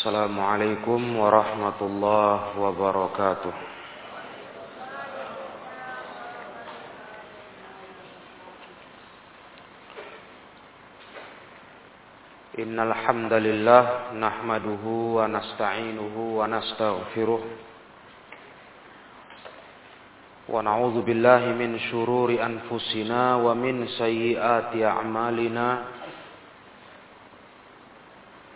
السلام عليكم ورحمة الله وبركاته إن الحمد لله نحمده ونستعينه ونستغفره ونعوذ بالله من شرور أنفسنا ومن سيئات أعمالنا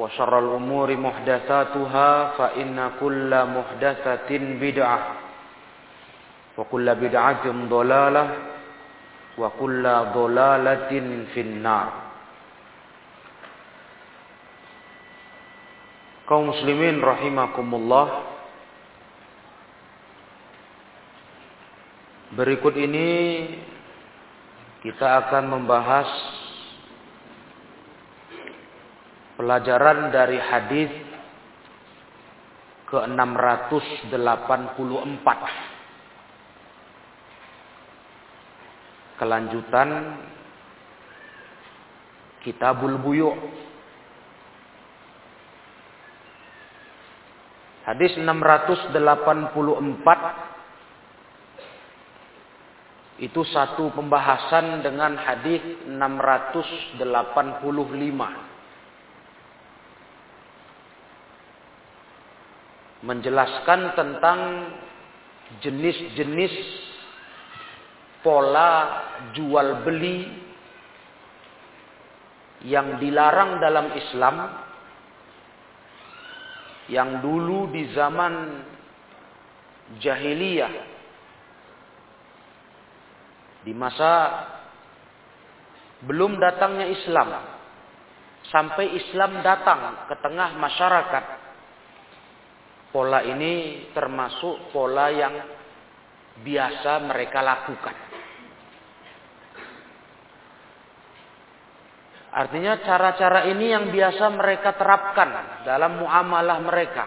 وشر الأمور محدثاتها فإن كل محدثة بدعة وكل بدعة ضلالة وكل ضلالة في النار kaum muslimin rahimakumullah berikut ini kita akan membahas pelajaran dari hadis ke-684 kelanjutan Kitabul Buyu' Hadis 684 itu satu pembahasan dengan hadis 685. Menjelaskan tentang jenis-jenis pola jual beli yang dilarang dalam Islam yang dulu di zaman jahiliyah. Di masa belum datangnya Islam sampai Islam datang ke tengah masyarakat pola ini termasuk pola yang biasa mereka lakukan Artinya cara-cara ini yang biasa mereka terapkan dalam muamalah mereka.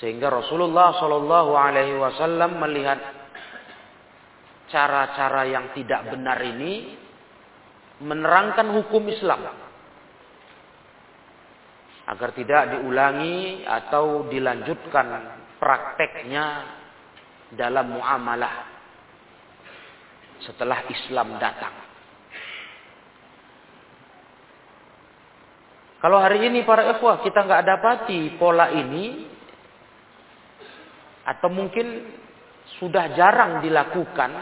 Sehingga Rasulullah Shallallahu Alaihi Wasallam melihat cara-cara yang tidak benar ini menerangkan hukum Islam agar tidak diulangi atau dilanjutkan prakteknya dalam muamalah setelah Islam datang. Kalau hari ini para ikhwah kita nggak dapati pola ini atau mungkin sudah jarang dilakukan,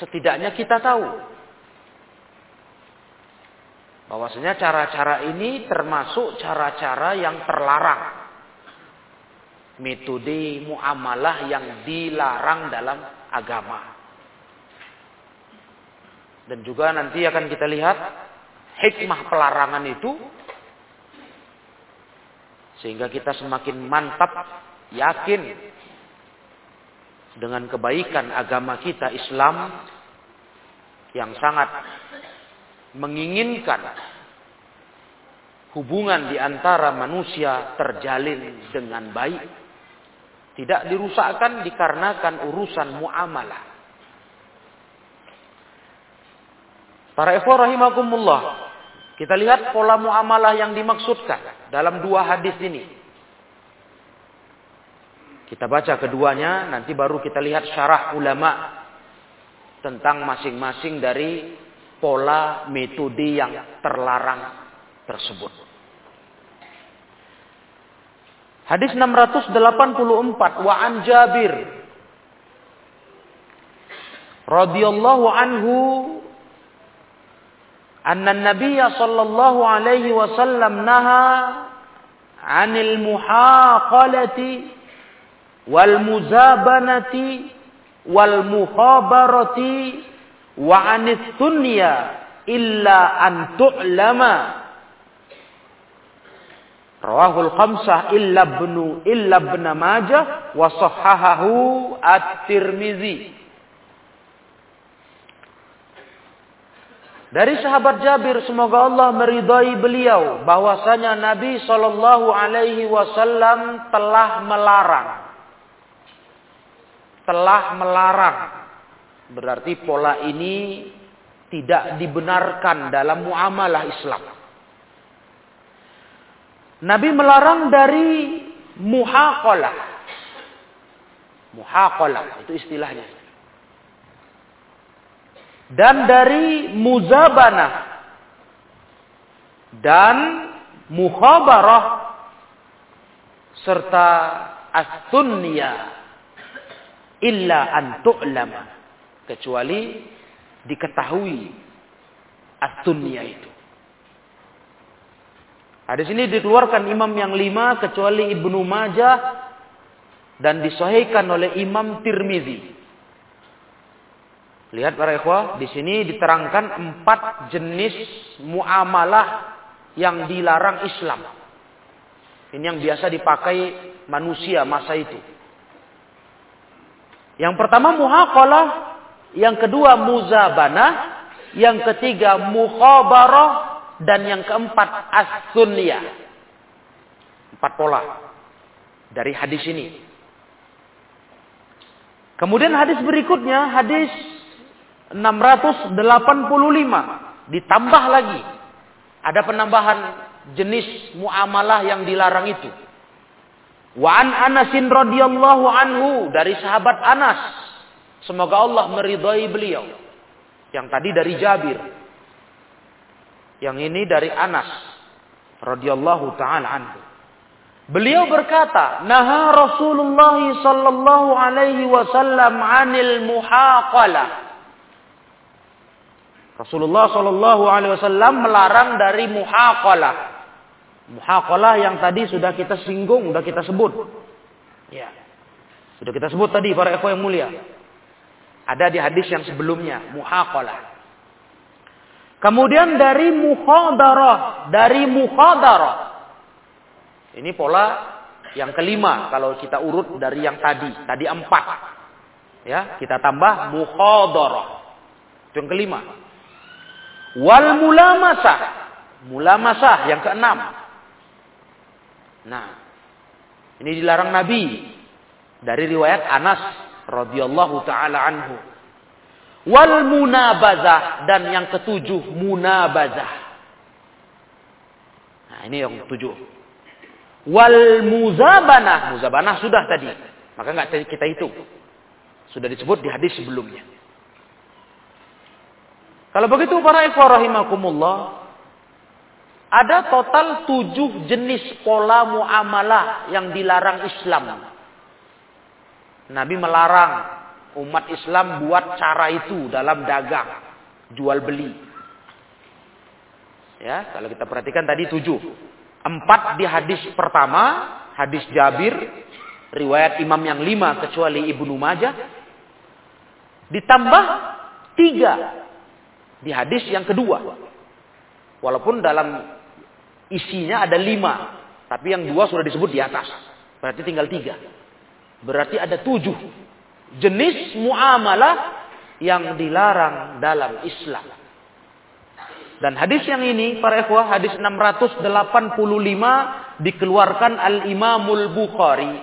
setidaknya kita tahu bahwasanya cara-cara ini termasuk cara-cara yang terlarang. Metode muamalah yang dilarang dalam agama. Dan juga nanti akan kita lihat hikmah pelarangan itu sehingga kita semakin mantap yakin dengan kebaikan agama kita Islam yang sangat menginginkan hubungan di antara manusia terjalin dengan baik. Tidak dirusakkan dikarenakan urusan muamalah. Para ikhwah rahimakumullah. Kita lihat pola muamalah yang dimaksudkan dalam dua hadis ini. Kita baca keduanya, nanti baru kita lihat syarah ulama tentang masing-masing dari pola metode yang terlarang tersebut. Hadis 684 wa an Jabir radhiyallahu anhu anna an-nabiy sallallahu alaihi wasallam naha 'anil muhaqalati wal muzabanati wal mukhabarati wa 'anit dunya illa an tu'lama. Rawahul khamsah illa ibnu illa ibn Majah wa sahahahu At-Tirmizi. Dari sahabat Jabir semoga Allah meridai beliau bahwasanya Nabi Shallallahu alaihi wasallam telah melarang. Telah melarang berarti pola ini tidak dibenarkan dalam muamalah Islam. Nabi melarang dari muhaqalah. Muhaqalah itu istilahnya. Dan dari muzabanah dan mukhabarah serta as-sunniyah illa an tu'lama kecuali diketahui as-sunniyah itu. Hadis ini dikeluarkan imam yang lima kecuali Ibnu Majah dan disahihkan oleh Imam Tirmizi. Lihat para ikhwah, di sini diterangkan empat jenis muamalah yang dilarang Islam. Ini yang biasa dipakai manusia masa itu. Yang pertama muhaqalah, yang kedua muzabana, yang ketiga mukhabarah, dan yang keempat as-sunniyah. Empat pola dari hadis ini. Kemudian hadis berikutnya, hadis 685 ditambah lagi. Ada penambahan jenis muamalah yang dilarang itu. Wa an Anasin radhiyallahu anhu dari sahabat Anas. Semoga Allah meridhai beliau. Yang tadi dari Jabir yang ini dari Anas radhiyallahu taala anhu. Beliau berkata, "Naha Rasulullah sallallahu alaihi wasallam 'anil muhaqalah." Rasulullah sallallahu alaihi wasallam melarang dari muhaqalah. Muhaqalah yang tadi sudah kita singgung, sudah kita sebut. Ya. Sudah kita sebut tadi para ikhwan yang mulia. Ada di hadis yang sebelumnya, muhaqalah. Kemudian dari mukhadarah, dari mukhadarah. Ini pola yang kelima kalau kita urut dari yang tadi, tadi empat. Ya, kita tambah mukhadarah. Itu yang kelima. Wal mulamasah. Mulamasah yang keenam. Nah, ini dilarang Nabi dari riwayat Anas radhiyallahu taala anhu. Wal munabazah dan yang ketujuh munabazah. Nah, ini yang ketujuh. Wal muzabanah, muzabanah sudah tadi. Maka nggak kita hitung. Sudah disebut di hadis sebelumnya. Kalau begitu para ikhwah rahimakumullah, ada total tujuh jenis pola muamalah yang dilarang Islam. Nabi melarang umat Islam buat cara itu dalam dagang, jual beli. Ya, kalau kita perhatikan tadi tujuh. Empat di hadis pertama, hadis Jabir, riwayat imam yang lima kecuali Ibnu Majah. Ditambah tiga di hadis yang kedua. Walaupun dalam isinya ada lima, tapi yang dua sudah disebut di atas. Berarti tinggal tiga. Berarti ada tujuh jenis muamalah yang dilarang dalam Islam. Dan hadis yang ini, para ikhwah, hadis 685 dikeluarkan Al-Imamul Bukhari.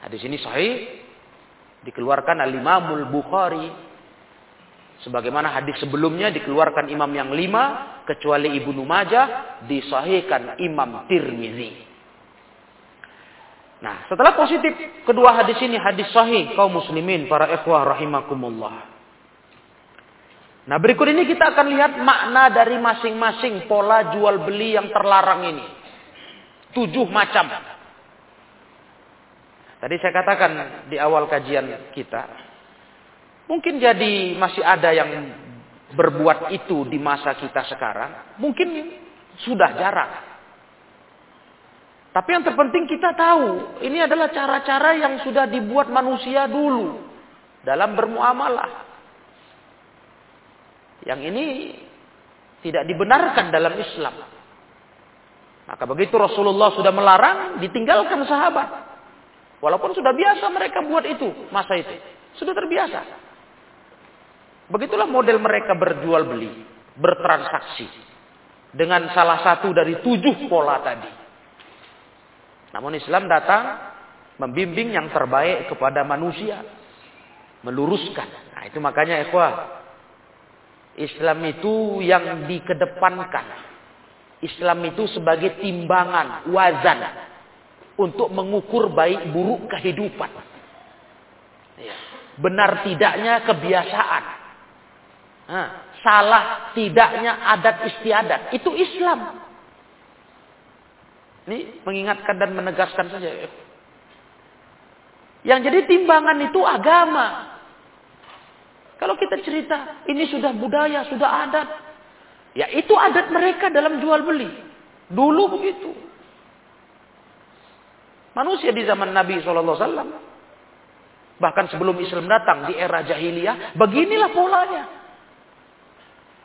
Hadis ini sahih dikeluarkan Al-Imamul Bukhari. Sebagaimana hadis sebelumnya dikeluarkan imam yang lima, kecuali Ibnu Majah, disahihkan Imam Tirmizi. Nah, setelah positif kedua hadis ini hadis sahih kaum muslimin para ikhwah rahimakumullah. Nah, berikut ini kita akan lihat makna dari masing-masing pola jual beli yang terlarang ini. Tujuh macam. Tadi saya katakan di awal kajian kita, mungkin jadi masih ada yang berbuat itu di masa kita sekarang, mungkin sudah jarang. Tapi yang terpenting kita tahu, ini adalah cara-cara yang sudah dibuat manusia dulu dalam bermuamalah. Yang ini tidak dibenarkan dalam Islam. Maka begitu Rasulullah sudah melarang, ditinggalkan sahabat. Walaupun sudah biasa mereka buat itu masa itu. Sudah terbiasa. Begitulah model mereka berjual beli, bertransaksi. Dengan salah satu dari tujuh pola tadi. Namun Islam datang membimbing yang terbaik kepada manusia. Meluruskan. Nah itu makanya ikhwah. Islam itu yang dikedepankan. Islam itu sebagai timbangan, wazan untuk mengukur baik buruk kehidupan. Ya. Benar tidaknya kebiasaan. Nah, salah tidaknya adat istiadat. Itu Islam. Ini mengingatkan dan menegaskan saja. Yang jadi timbangan itu agama. Kalau kita cerita, ini sudah budaya, sudah adat. Ya itu adat mereka dalam jual beli. Dulu begitu. Manusia di zaman Nabi SAW. Bahkan sebelum Islam datang di era jahiliyah. Beginilah polanya.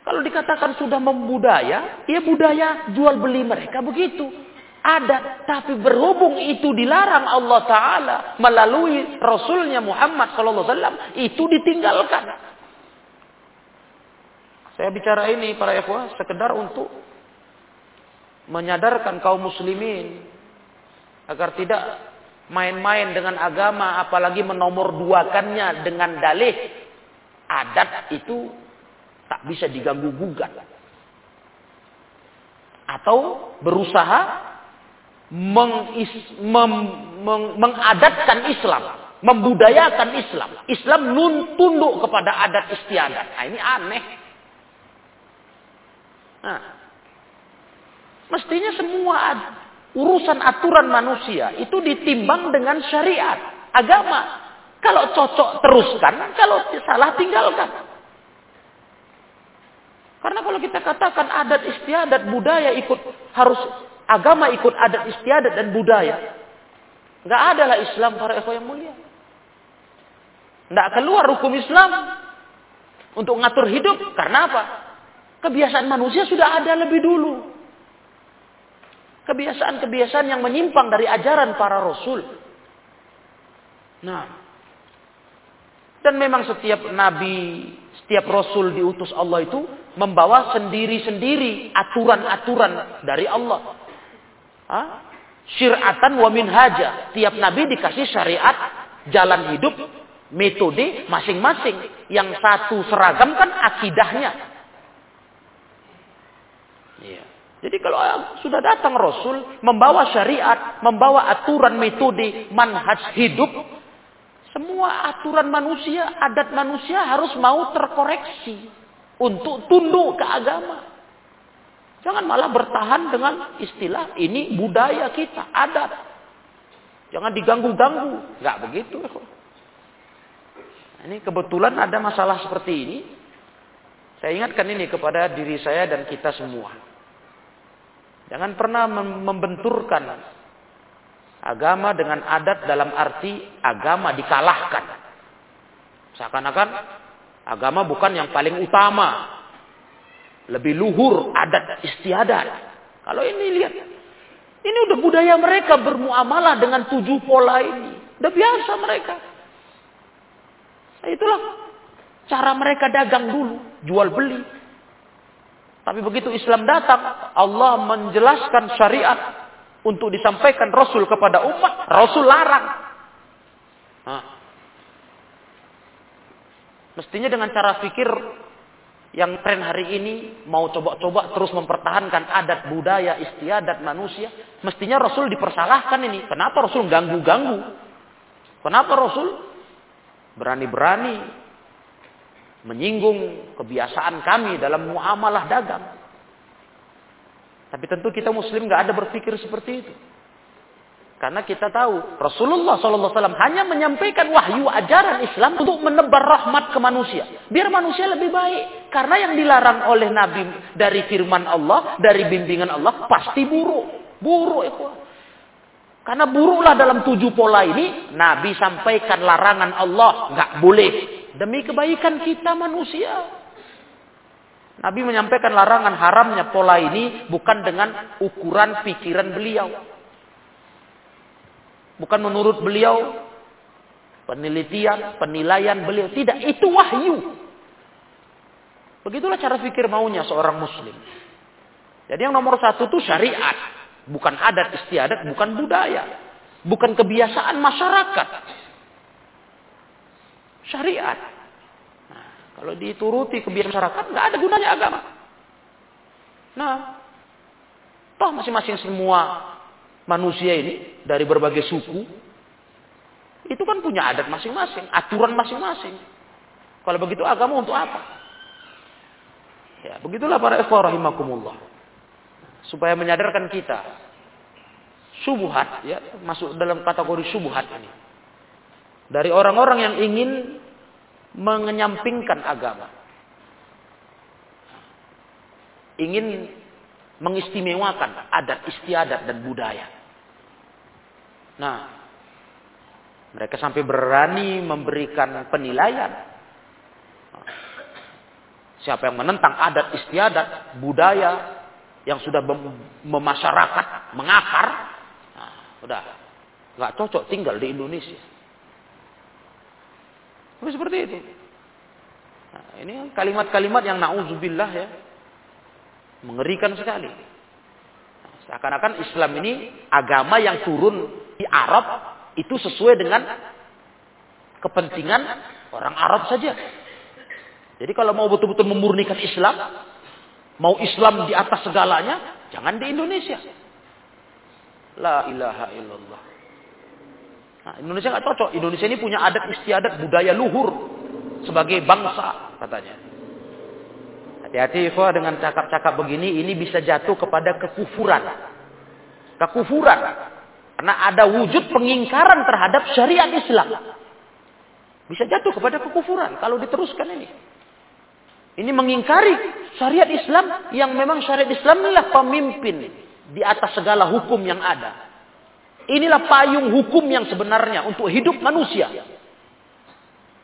Kalau dikatakan sudah membudaya, ya budaya jual beli mereka begitu. Ada, tapi berhubung itu dilarang Allah Ta'ala melalui Rasulnya Muhammad SAW, itu ditinggalkan. Saya bicara ini para ikhwah sekedar untuk menyadarkan kaum muslimin agar tidak main-main dengan agama apalagi menomor duakannya dengan dalih adat itu tak bisa diganggu gugat atau berusaha mengis, mem, meng, mengadatkan Islam, membudayakan Islam. Islam nun tunduk kepada adat istiadat. Nah, ini aneh. Nah, mestinya semua urusan aturan manusia itu ditimbang dengan syariat, agama. Kalau cocok teruskan, kalau salah tinggalkan. Karena kalau kita katakan adat istiadat budaya ikut harus agama ikut adat istiadat dan budaya. Enggak adalah Islam para ikhwan yang mulia. Enggak keluar hukum Islam untuk ngatur hidup. Karena apa? Kebiasaan manusia sudah ada lebih dulu. Kebiasaan-kebiasaan yang menyimpang dari ajaran para rasul. Nah, dan memang setiap nabi, setiap rasul diutus Allah itu membawa sendiri-sendiri aturan-aturan dari Allah. Syir'atan wa minhaja. Tiap nabi dikasih syariat, jalan hidup, metode masing-masing. Yang satu seragam kan akidahnya. Ya. Jadi kalau sudah datang Rasul, membawa syariat, membawa aturan metode, manhaj hidup, semua aturan manusia, adat manusia harus mau terkoreksi untuk tunduk ke agama. Jangan malah bertahan dengan istilah ini budaya kita, adat. Jangan diganggu-ganggu. Enggak begitu. Ini kebetulan ada masalah seperti ini. Saya ingatkan ini kepada diri saya dan kita semua. Jangan pernah membenturkan agama dengan adat dalam arti agama dikalahkan. Seakan-akan agama bukan yang paling utama. Lebih luhur adat istiadat. Kalau ini lihat. Ini udah budaya mereka bermuamalah dengan tujuh pola ini. Udah biasa mereka. Nah, itulah cara mereka dagang dulu. Jual beli. Tapi begitu Islam datang, Allah menjelaskan syariat untuk disampaikan Rasul kepada umat, Rasul larang. Nah. Mestinya dengan cara pikir yang tren hari ini mau coba-coba terus mempertahankan adat budaya istiadat manusia, mestinya Rasul dipersalahkan ini. Kenapa Rasul ganggu-ganggu? Kenapa Rasul berani-berani menyinggung kebiasaan kami dalam muamalah dagang. Tapi tentu kita muslim nggak ada berpikir seperti itu. Karena kita tahu Rasulullah SAW hanya menyampaikan wahyu ajaran Islam untuk menebar rahmat ke manusia. Biar manusia lebih baik. Karena yang dilarang oleh Nabi dari firman Allah, dari bimbingan Allah, pasti buruk. Buruk itu. Karena buruklah dalam tujuh pola ini, Nabi sampaikan larangan Allah. Nggak boleh. Demi kebaikan kita manusia. Nabi menyampaikan larangan haramnya pola ini bukan dengan ukuran pikiran beliau. Bukan menurut beliau penelitian, penilaian beliau. Tidak, itu wahyu. Begitulah cara pikir maunya seorang muslim. Jadi yang nomor satu itu syariat. Bukan adat istiadat, bukan budaya. Bukan kebiasaan masyarakat syariat. Nah, kalau dituruti kebiasaan masyarakat, nggak ada gunanya agama. Nah, toh masing-masing semua manusia ini dari berbagai suku itu kan punya adat masing-masing, aturan masing-masing. Kalau begitu agama untuk apa? Ya, begitulah para ikhwah rahimakumullah. Supaya menyadarkan kita subuhat ya masuk dalam kategori subuhat ini dari orang-orang yang ingin mengenyampingkan agama. Ingin mengistimewakan adat istiadat dan budaya. Nah, mereka sampai berani memberikan penilaian. Siapa yang menentang adat istiadat, budaya yang sudah memasyarakat, mengakar, nah, udah nggak cocok tinggal di Indonesia. Tapi seperti itu. Nah, ini kalimat-kalimat yang na'udzubillah ya. Mengerikan sekali. Seakan-akan Islam ini agama yang turun di Arab itu sesuai dengan kepentingan orang Arab saja. Jadi kalau mau betul-betul memurnikan Islam, mau Islam di atas segalanya, jangan di Indonesia. La ilaha illallah. Nah, Indonesia nggak cocok. Indonesia ini punya adat istiadat budaya luhur sebagai bangsa katanya. Hati-hati Ikhwah dengan cakap-cakap begini ini bisa jatuh kepada kekufuran. Kekufuran. Karena ada wujud pengingkaran terhadap syariat Islam. Bisa jatuh kepada kekufuran kalau diteruskan ini. Ini mengingkari syariat Islam yang memang syariat Islam inilah pemimpin di atas segala hukum yang ada. Inilah payung hukum yang sebenarnya untuk hidup manusia.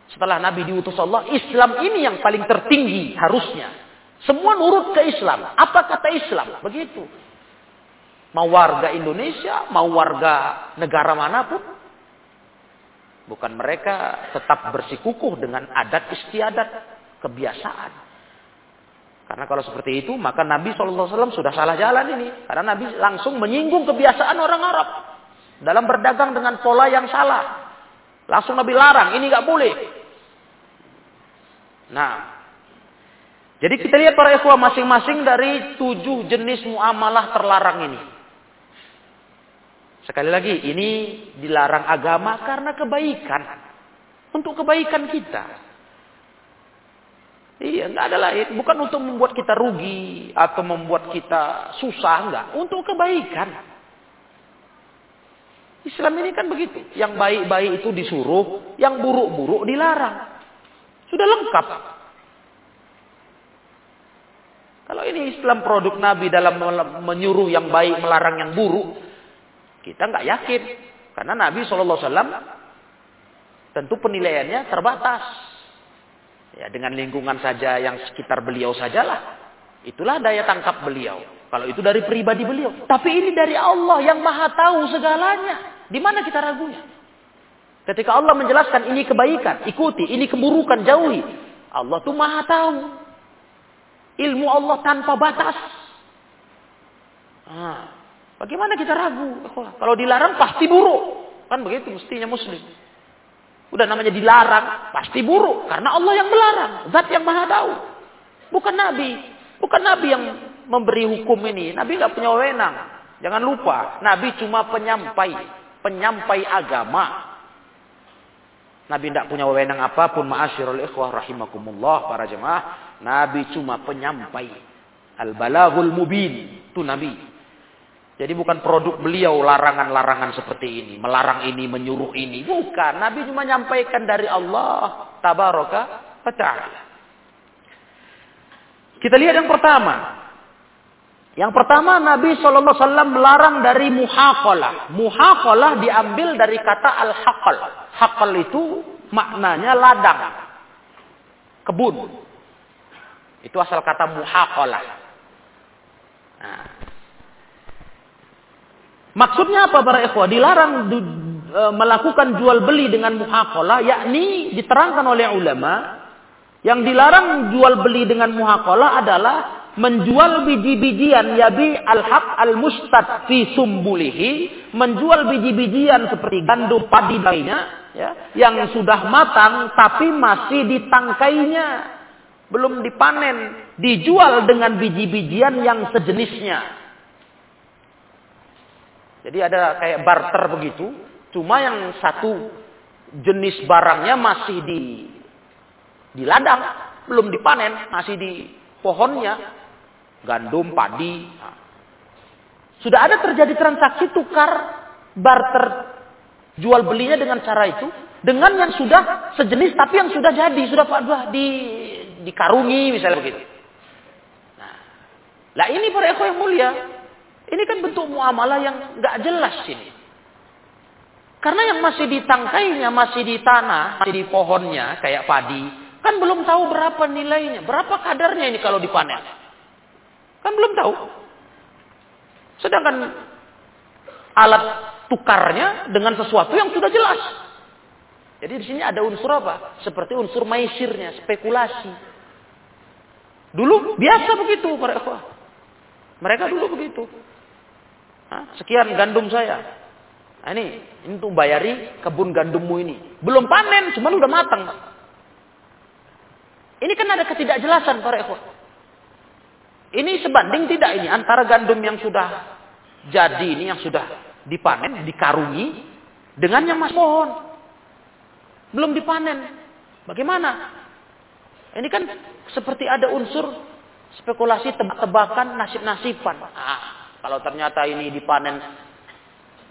Setelah Nabi diutus Allah, Islam ini yang paling tertinggi harusnya. Semua nurut ke Islam. Apa kata Islam? Begitu. Mau warga Indonesia, mau warga negara mana pun. Bukan mereka tetap bersikukuh dengan adat istiadat, kebiasaan. Karena kalau seperti itu, maka Nabi SAW sudah salah jalan ini. Karena Nabi langsung menyinggung kebiasaan orang Arab. Dalam berdagang dengan pola yang salah. Langsung Nabi larang, ini nggak boleh. Nah, jadi kita lihat para ikhwah masing-masing dari tujuh jenis muamalah terlarang ini. Sekali lagi, ini dilarang agama karena kebaikan. Untuk kebaikan kita. Iya, nggak ada lain. Bukan untuk membuat kita rugi atau membuat kita susah, enggak. Untuk kebaikan. Islam ini kan begitu. Yang baik-baik itu disuruh, yang buruk-buruk dilarang. Sudah lengkap. Kalau ini Islam produk Nabi dalam menyuruh yang baik, melarang yang buruk, kita nggak yakin. Karena Nabi SAW tentu penilaiannya terbatas. Ya, dengan lingkungan saja yang sekitar beliau sajalah. Itulah daya tangkap beliau. Kalau itu dari pribadi beliau. Tapi ini dari Allah yang maha tahu segalanya. Di mana kita ragunya? Ketika Allah menjelaskan ini kebaikan, ikuti, ini keburukan, jauhi. Allah tuh maha tahu. Ilmu Allah tanpa batas. Nah, bagaimana kita ragu? Kalau dilarang pasti buruk. Kan begitu mestinya muslim. Udah namanya dilarang, pasti buruk. Karena Allah yang melarang. Zat yang maha tahu. Bukan Nabi. Bukan Nabi yang memberi hukum ini. Nabi nggak punya wewenang. Jangan lupa, Nabi cuma penyampai. Penyampai agama. Nabi tidak punya wewenang apa pun. Ma'asyirul ikhwah rahimakumullah para jemaah. Nabi cuma penyampai. Al-balagul mubin. Itu Nabi. Jadi bukan produk beliau larangan-larangan seperti ini. Melarang ini, menyuruh ini. Bukan. Nabi cuma menyampaikan dari Allah. Tabaraka wa ta'ala. Kita lihat yang pertama. Yang pertama Nabi SAW melarang dari muhaqalah. Muhaqalah diambil dari kata al-haqal. Haqal itu maknanya ladang. Kebun. Itu asal kata muhaqalah. Nah, Maksudnya apa para ikhwah? Dilarang du, e, melakukan jual beli dengan muhakola, yakni diterangkan oleh ulama, yang dilarang jual beli dengan muhakola adalah menjual biji-bijian yabi al-haq al-mustad fi sumbulihi, menjual biji-bijian seperti gandum padi lainnya, ya, yang sudah matang tapi masih di tangkainya, belum dipanen, dijual dengan biji-bijian yang sejenisnya. Jadi ada kayak barter begitu. Cuma yang satu jenis barangnya masih di di ladang, belum dipanen, masih di pohonnya. Gandum, padi. Nah. Sudah ada terjadi transaksi tukar barter jual belinya dengan cara itu dengan yang sudah sejenis tapi yang sudah jadi, sudah di dikarungi misalnya begitu. Nah, lah ini para ekor yang mulia, ini kan bentuk muamalah yang nggak jelas ini. Karena yang masih di tangkainya, masih di tanah, masih di pohonnya, kayak padi, kan belum tahu berapa nilainya, berapa kadarnya ini kalau dipanen. Kan belum tahu. Sedangkan alat tukarnya dengan sesuatu yang sudah jelas. Jadi di sini ada unsur apa? Seperti unsur maisirnya, spekulasi. Dulu biasa begitu para ikhwah. Mereka dulu begitu. Hah? Sekian gandum saya. Nah, ini, ini untuk bayari kebun gandummu ini. Belum panen, cuma udah matang. Ini kan ada ketidakjelasan para ikhwan. Ini sebanding tidak ini antara gandum yang sudah jadi ini yang sudah dipanen, dikarungi dengan yang masih pohon. Belum dipanen. Bagaimana? Ini kan seperti ada unsur spekulasi tebak-tebakan nasib-nasiban. Ah, kalau ternyata ini dipanen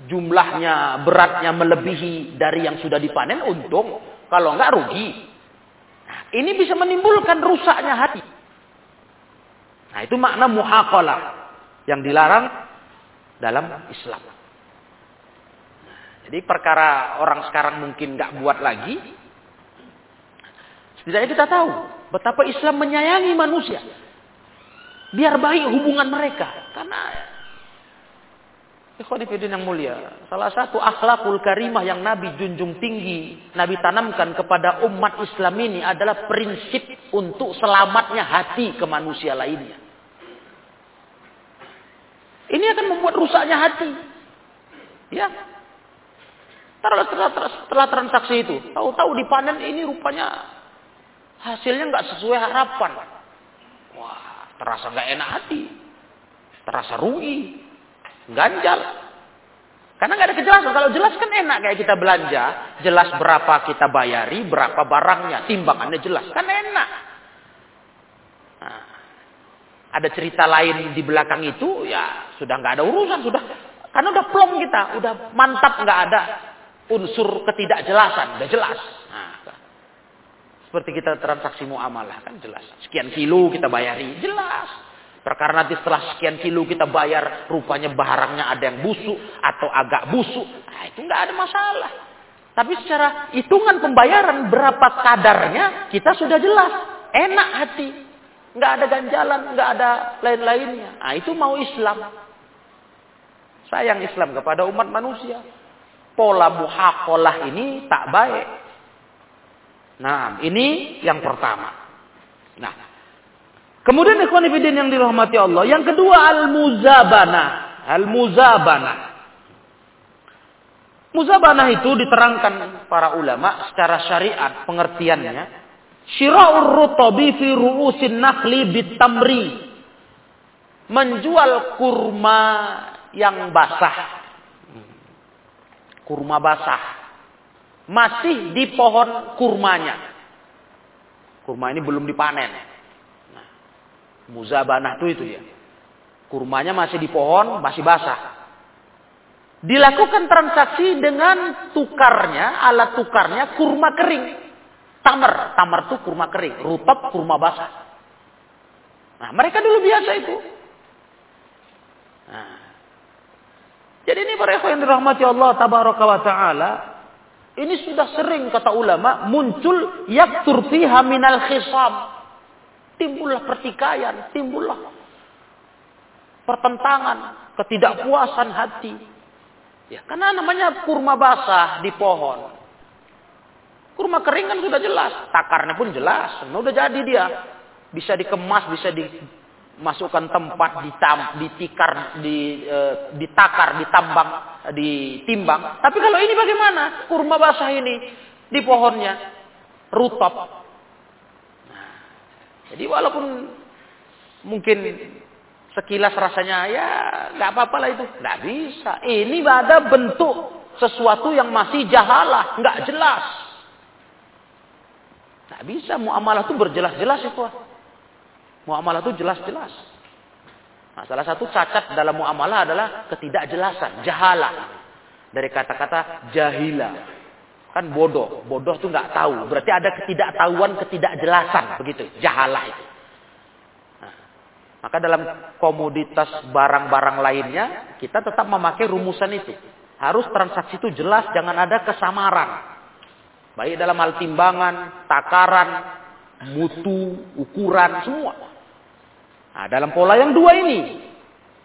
jumlahnya, beratnya melebihi dari yang sudah dipanen, untung. Kalau enggak rugi. Nah, ini bisa menimbulkan rusaknya hati. Nah, itu makna muhaqalah yang dilarang dalam Islam. jadi perkara orang sekarang mungkin nggak buat lagi. Setidaknya kita tahu betapa Islam menyayangi manusia. Biar baik hubungan mereka. Karena Ikhwanifidin yang mulia. Salah satu akhlakul karimah yang Nabi junjung tinggi. Nabi tanamkan kepada umat Islam ini adalah prinsip untuk selamatnya hati ke manusia lainnya. Ini akan membuat rusaknya hati. Ya. Setelah, setelah, setelah transaksi itu. Tahu-tahu dipanen ini rupanya hasilnya nggak sesuai harapan. Wah, terasa nggak enak hati. Terasa rugi ganjal. Karena nggak ada kejelasan. Kalau jelas kan enak kayak kita belanja, jelas berapa kita bayari, berapa barangnya, timbangannya jelas, kan enak. Nah, ada cerita lain di belakang itu, ya sudah nggak ada urusan, sudah karena udah plong kita, udah mantap nggak ada unsur ketidakjelasan, udah jelas. Seperti kita transaksi muamalah kan jelas. Sekian kilo kita bayari, jelas. Perkara nanti setelah sekian kilo kita bayar, rupanya barangnya ada yang busuk atau agak busuk. Nah, itu nggak ada masalah. Tapi secara hitungan pembayaran berapa kadarnya kita sudah jelas. Enak hati. Nggak ada ganjalan, nggak ada lain-lainnya. Nah itu mau Islam. Sayang Islam kepada umat manusia. Pola muhakolah ini tak baik. Nah ini yang pertama. Nah Kemudian ikhwan yang dirahmati Allah. Yang kedua al-muzabana. Al-muzabana. Muzabana itu diterangkan para ulama secara syariat pengertiannya. Syira'ur rutabi fi ru'usin nakhli bitamri. Menjual kurma yang basah. Kurma basah. Masih di pohon kurmanya. Kurma ini belum dipanen. Muzabanah itu itu dia. Kurmanya masih di pohon, masih basah. Dilakukan transaksi dengan tukarnya, alat tukarnya kurma kering. Tamar, tamar itu kurma kering, rutab kurma basah. Nah, mereka dulu biasa itu. Nah. Jadi ini para yang dirahmati Allah tabaraka wa taala, ini sudah sering kata ulama muncul yaktur fiha minal khisab timbullah pertikaian, timbullah pertentangan, ketidakpuasan hati. Ya, karena namanya kurma basah di pohon. Kurma kering kan sudah jelas, takarnya pun jelas, nah, udah jadi dia. Bisa dikemas, bisa dimasukkan tempat, ditam, ditikar, di, e, ditakar, ditambang, ditimbang. Tapi kalau ini bagaimana? Kurma basah ini di pohonnya, rutop, jadi walaupun mungkin sekilas rasanya ya nggak apa-apa lah itu, nggak bisa. Ini ada bentuk sesuatu yang masih jahalah, nggak jelas. Nggak bisa muamalah itu berjelas-jelas itu. Muamalah itu jelas-jelas. Nah, salah satu cacat dalam muamalah adalah ketidakjelasan, jahalah. Dari kata-kata jahila. Kan bodoh. Bodoh tuh nggak tahu. Berarti ada ketidaktahuan, ketidakjelasan. Begitu. Jahalah itu. Nah, maka dalam komoditas barang-barang lainnya, kita tetap memakai rumusan itu. Harus transaksi itu jelas, jangan ada kesamaran. Baik dalam hal timbangan, takaran, mutu, ukuran, semua. Nah, dalam pola yang dua ini,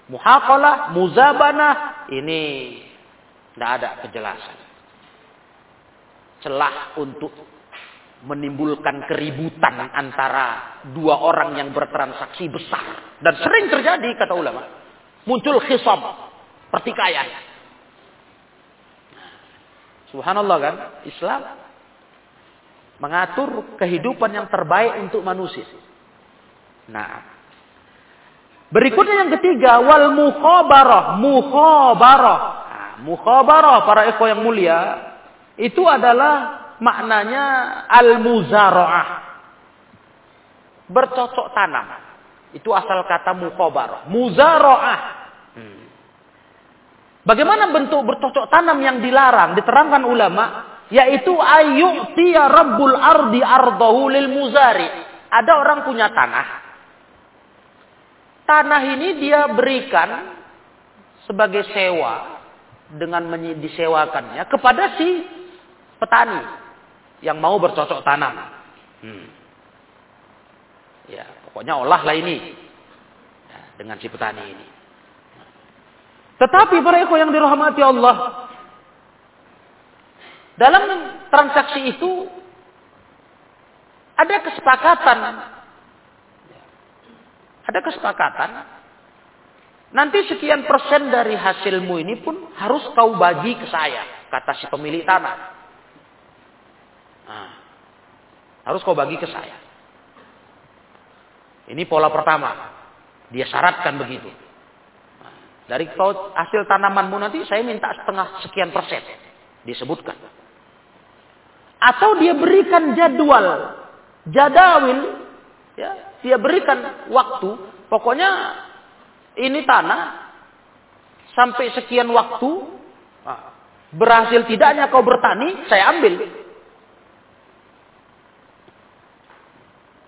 muhakalah, muzabanah, ini tidak ada kejelasan celah untuk menimbulkan keributan antara dua orang yang bertransaksi besar. Dan sering terjadi, kata ulama. Muncul khisab, pertikaian. Subhanallah kan, Islam mengatur kehidupan yang terbaik untuk manusia. Nah, berikutnya yang ketiga, wal mukhabarah, mukhabarah. Nah, mukhabarah para ekor yang mulia, itu adalah maknanya al-muzara'ah. Bercocok tanam. Itu asal kata mukhabarah. Muzara'ah. Hmm. Bagaimana bentuk bercocok tanam yang dilarang? Diterangkan ulama. Yaitu ayyu'tiya rabbul ardi ardahu lil muzari. Ada orang punya tanah. Tanah ini dia berikan sebagai sewa dengan disewakannya kepada si petani yang mau bercocok tanam. Hmm. Ya, pokoknya olahlah ini ya, dengan si petani ini. Tetapi para yang dirahmati Allah, dalam transaksi itu ada kesepakatan. Ada kesepakatan. Nanti sekian persen dari hasilmu ini pun harus kau bagi ke saya, kata si pemilik tanah. Nah, harus kau bagi ke saya. Ini pola pertama. Dia syaratkan begitu. Nah, dari hasil tanamanmu nanti saya minta setengah sekian persen. Disebutkan. Atau dia berikan jadwal. Jadawil. Ya, dia berikan waktu. Pokoknya ini tanah. Sampai sekian waktu. Nah, berhasil tidaknya kau bertani. Saya ambil.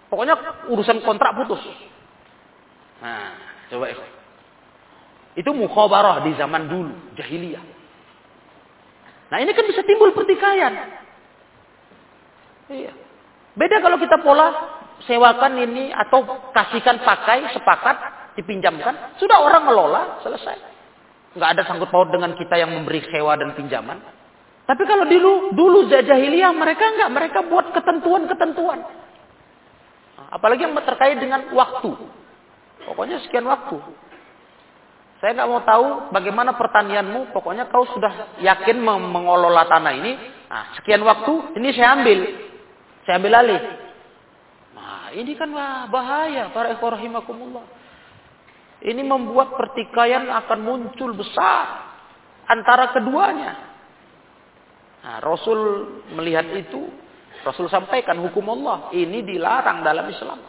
Pokoknya urusan kontrak putus. Nah, coba itu. Itu mukhabarah di zaman dulu, jahiliyah. Nah, ini kan bisa timbul pertikaian. Iya. Beda kalau kita pola sewakan ini atau kasihkan pakai, sepakat, dipinjamkan. Sudah orang ngelola, selesai. Nggak ada sangkut paut dengan kita yang memberi sewa dan pinjaman. Tapi kalau dulu dulu jahiliyah mereka enggak, mereka buat ketentuan-ketentuan. Apalagi yang terkait dengan waktu. Pokoknya sekian waktu. Saya nggak mau tahu bagaimana pertanianmu. Pokoknya kau sudah yakin mengelola tanah ini. Nah, sekian waktu ini saya ambil. Saya ambil alih. Ini kan bahaya para ekorahimakumullah. Ini membuat pertikaian akan muncul besar antara keduanya. Nah, Rasul melihat itu, Rasul sampaikan hukum Allah ini dilarang dalam Islam.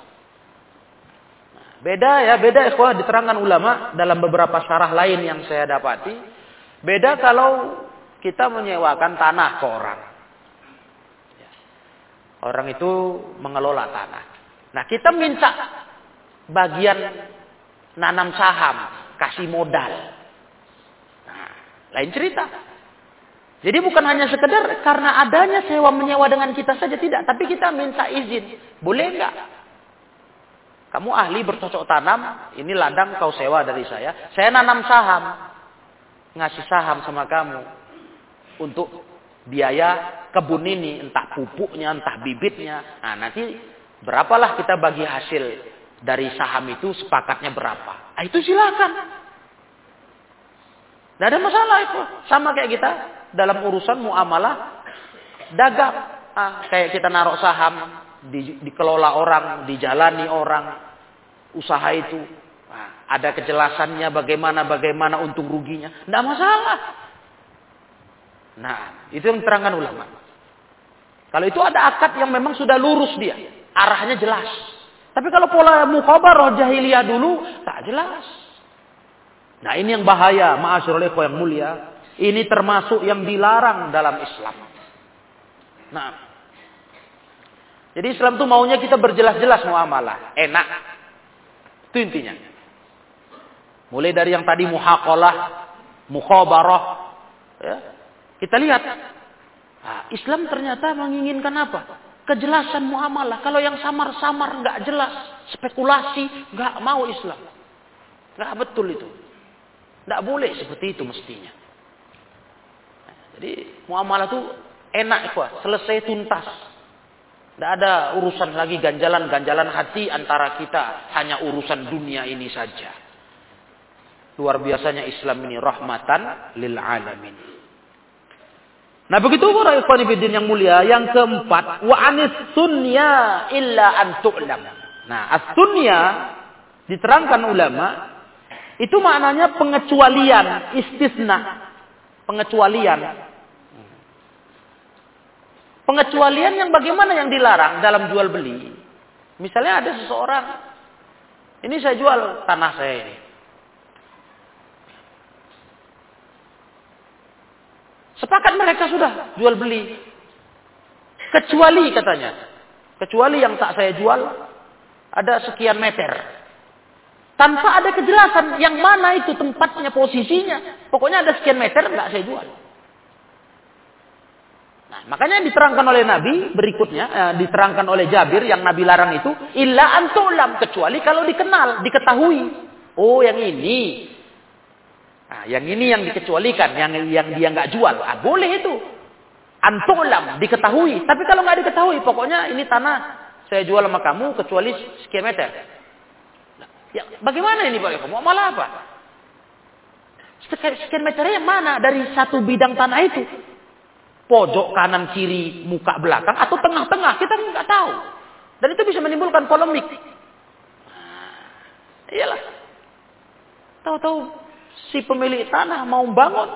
Nah, beda ya, beda ikhwah diterangkan ulama dalam beberapa syarah lain yang saya dapati. Beda kalau kita menyewakan tanah ke orang. Orang itu mengelola tanah. Nah kita minta bagian nanam saham, kasih modal. Nah, lain cerita. Jadi bukan hanya sekedar karena adanya sewa menyewa dengan kita saja tidak, tapi kita minta izin. Boleh enggak? Kamu ahli bercocok tanam, ini ladang kau sewa dari saya. Saya nanam saham. Ngasih saham sama kamu untuk biaya kebun ini, entah pupuknya, entah bibitnya. Nah, nanti berapalah kita bagi hasil dari saham itu sepakatnya berapa. Ah, itu silakan. Tidak ada masalah itu. Sama kayak kita dalam urusan muamalah dagang. Ah, kayak kita naruh saham, di, dikelola orang, dijalani orang, usaha itu. Nah, ada kejelasannya bagaimana bagaimana untung ruginya. Tidak masalah. Nah, itu yang terangkan ulama. Kalau itu ada akad yang memang sudah lurus dia, arahnya jelas. Tapi kalau pola mukhabarah jahiliyah dulu, tak jelas. Nah ini yang bahaya, ma'asyurul yang mulia. Ini termasuk yang dilarang dalam Islam. Nah, jadi Islam itu maunya kita berjelas-jelas muamalah, enak. Itu intinya. Mulai dari yang tadi muhaqalah, mukhabarah, ya. Kita lihat, nah, Islam ternyata menginginkan apa? Kejelasan muamalah. Kalau yang samar-samar nggak jelas, spekulasi nggak mau Islam. Nggak betul itu. Nggak boleh seperti itu mestinya. jadi muamalah itu enak kok, selesai tuntas. Tidak ada urusan lagi ganjalan-ganjalan hati antara kita. Hanya urusan dunia ini saja. Luar biasanya Islam ini rahmatan lil alamin. Nah begitu para ikhwan fillah yang mulia, yang keempat, wa anis sunya illa an tu'lam. Nah, as-sunya diterangkan ulama itu maknanya pengecualian, istisna, pengecualian. Pengecualian yang bagaimana yang dilarang dalam jual beli. Misalnya ada seseorang, ini saya jual tanah saya ini. Sepakat mereka sudah jual beli. Kecuali katanya. Kecuali yang tak saya jual ada sekian meter. Tanpa ada kejelasan yang mana itu tempatnya, posisinya. Pokoknya ada sekian meter nggak saya jual. Nah, makanya diterangkan oleh Nabi berikutnya, eh, diterangkan oleh Jabir yang Nabi larang itu, illa antulam kecuali kalau dikenal, diketahui. Oh, yang ini Nah, yang ini yang dikecualikan, yang yang dia nggak jual. Ah, boleh itu. Antulam diketahui. Tapi kalau nggak diketahui, pokoknya ini tanah saya jual sama kamu kecuali sekian meter. Ya, bagaimana ini Pak Mau malah apa? Sekian meternya mana dari satu bidang tanah itu? Pojok kanan kiri muka belakang atau tengah-tengah kita nggak tahu. Dan itu bisa menimbulkan polemik. Nah, iyalah. Tahu-tahu si pemilik tanah mau bangun.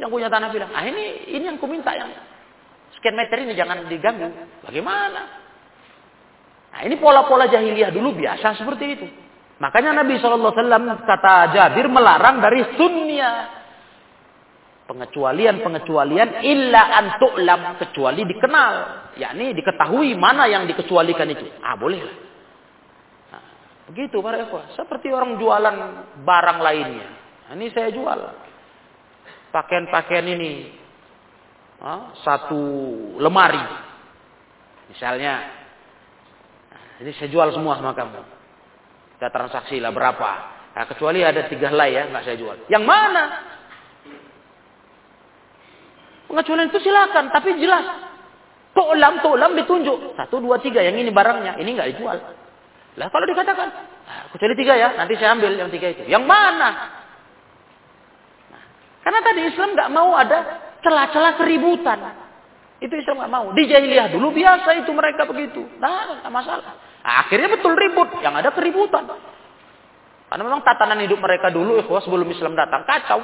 Yang punya tanah bilang, ah ini ini yang ku minta yang sekian meter ini jangan diganggu. Bagaimana? Nah ini pola-pola jahiliyah dulu biasa seperti itu. Makanya Nabi SAW kata Jabir melarang dari sunnya. Pengecualian-pengecualian illa antu'lam. Kecuali dikenal. yakni diketahui mana yang dikecualikan itu. Ah boleh lah. Begitu para ikhwah. Seperti orang jualan barang lainnya. Nah, ini saya jual. Pakaian-pakaian ini. satu lemari. Misalnya. Nah, ini saya jual semua sama kamu. Kita transaksi lah berapa. Nah, kecuali ada tiga helai ya. nggak saya jual. Yang mana? Pengecualian itu silakan. Tapi jelas. Tu'lam, tu'lam ditunjuk. Satu, dua, tiga. Yang ini barangnya. Ini nggak dijual. Lah kalau dikatakan, ah, kecuali tiga ya, nanti saya ambil yang tiga itu. Yang mana? Nah, karena tadi Islam nggak mau ada celah-celah keributan. Itu Islam nggak mau. Di jahiliyah dulu biasa itu mereka begitu. Nah, nggak masalah. Nah, akhirnya betul ribut. Yang ada keributan. Karena memang tatanan hidup mereka dulu, ikhwas, sebelum Islam datang, kacau.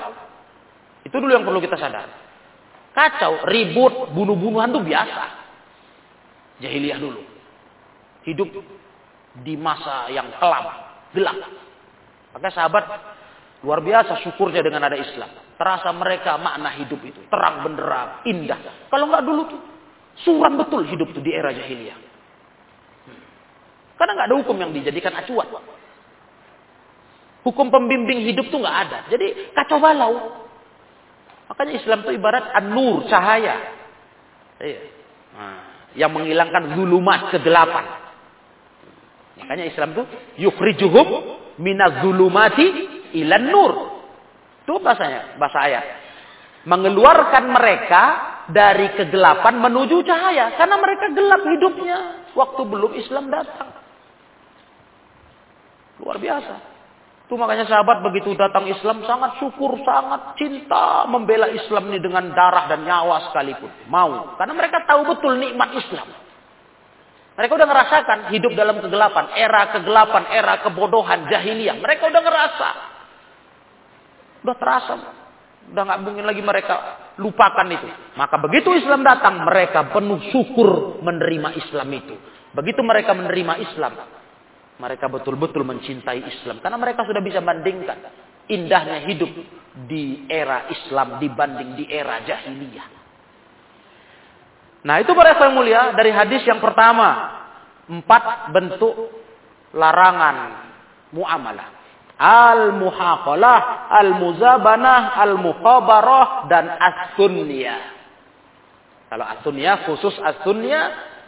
Itu dulu yang perlu kita sadar. Kacau, ribut, bunuh-bunuhan itu biasa. Jahiliyah dulu. Hidup di masa yang kelam, gelap. Maka sahabat luar biasa syukurnya dengan ada Islam. Terasa mereka makna hidup itu. Terang benderang, indah. Kalau nggak dulu tuh, suram betul hidup tuh di era jahiliyah. Karena nggak ada hukum yang dijadikan acuan. Hukum pembimbing hidup tuh nggak ada. Jadi kacau balau. Makanya Islam itu ibarat an-nur, cahaya. Iya. Nah, yang menghilangkan zulumat, kegelapan. Makanya Islam itu yukhrijuhum minaz zulumati ilan nur. Itu bahasanya, bahasa ayat. Mengeluarkan mereka dari kegelapan menuju cahaya. Karena mereka gelap hidupnya. Waktu belum Islam datang. Luar biasa. Itu makanya sahabat begitu datang Islam sangat syukur, sangat cinta membela Islam ini dengan darah dan nyawa sekalipun. Mau. Karena mereka tahu betul nikmat Islam. Mereka udah ngerasakan hidup dalam kegelapan, era kegelapan, era kebodohan, jahiliyah. Mereka udah ngerasa. Udah terasa. Udah nggak mungkin lagi mereka lupakan itu. Maka begitu Islam datang, mereka penuh syukur menerima Islam itu. Begitu mereka menerima Islam, mereka betul-betul mencintai Islam. Karena mereka sudah bisa bandingkan indahnya hidup di era Islam dibanding di era jahiliyah. Nah itu para yang mulia dari hadis yang pertama. Empat bentuk larangan muamalah. Al-muhaqalah, al-muzabanah, al-mukhabarah, dan as-sunniyah. Kalau as-sunniyah, khusus as-sunniyah,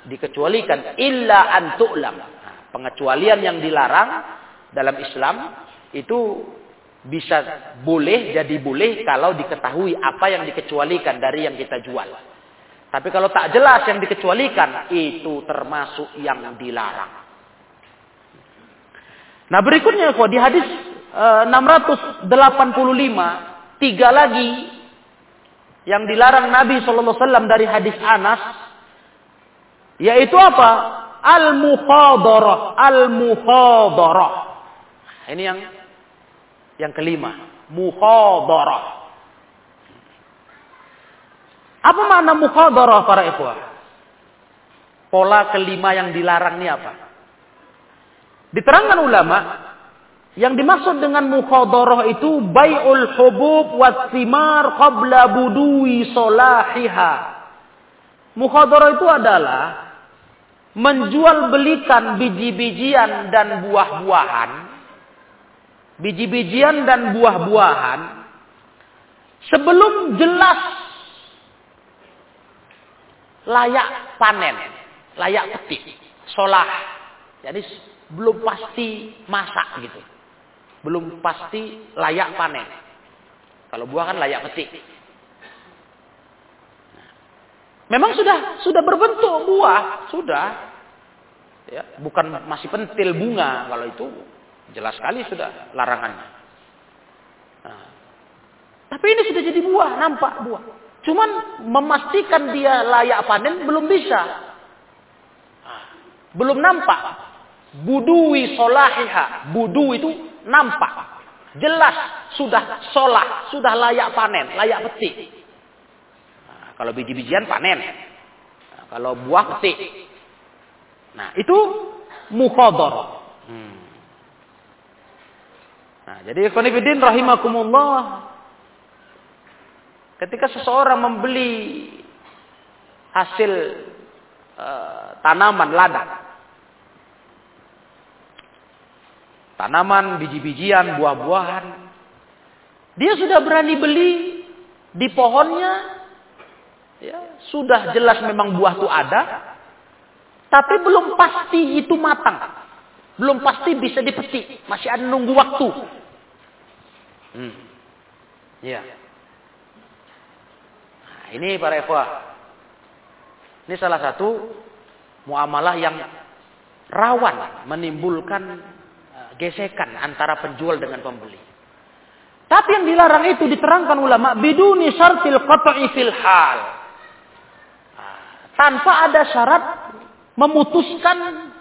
dikecualikan. Illa antu'lam. Nah, pengecualian yang dilarang dalam Islam, itu bisa boleh, jadi boleh kalau diketahui apa yang dikecualikan dari yang kita jual. Tapi kalau tak jelas yang dikecualikan, itu termasuk yang dilarang. Nah berikutnya kok di hadis e, 685, tiga lagi yang dilarang Nabi SAW dari hadis Anas, yaitu apa? Al-muhadarah. Al-muhadarah. Ini yang yang kelima. Muhadarah. Apa makna mukhadarah para ikhwah? Pola kelima yang dilarang ini apa? Diterangkan ulama, yang dimaksud dengan mukhadarah itu bai'ul hubub wasimar qabla budui solahiha. Mukhadarah itu adalah menjual belikan biji-bijian dan buah-buahan, biji-bijian dan buah-buahan sebelum jelas layak panen, layak petik, solah. Jadi belum pasti masak gitu. Belum pasti layak panen. Kalau buah kan layak petik. Memang sudah sudah berbentuk buah, sudah. Ya, bukan masih pentil bunga kalau itu jelas sekali sudah larangannya. Nah, tapi ini sudah jadi buah, nampak buah. Cuman memastikan dia layak panen belum bisa. Belum nampak. Budui solahiha. Budu itu nampak. Jelas sudah solah, sudah layak panen, layak petik. Nah, kalau biji-bijian panen. Nah, kalau buah petik. Nah, itu mukhadar. Hmm. Nah, jadi ikhwanifidin rahimakumullah Ketika seseorang membeli hasil uh, tanaman ladang, tanaman, biji-bijian, buah-buahan, dia sudah berani beli di pohonnya, ya, sudah jelas memang buah itu ada, tapi belum pasti itu matang, belum pasti bisa dipetik, masih ada nunggu waktu. Hmm. Ya. Ini para ikhwah. Ini salah satu muamalah yang rawan menimbulkan eh, gesekan antara penjual dengan pembeli. Tapi yang dilarang itu diterangkan ulama biduni syartil qat'i fil hal. Nah, tanpa ada syarat memutuskan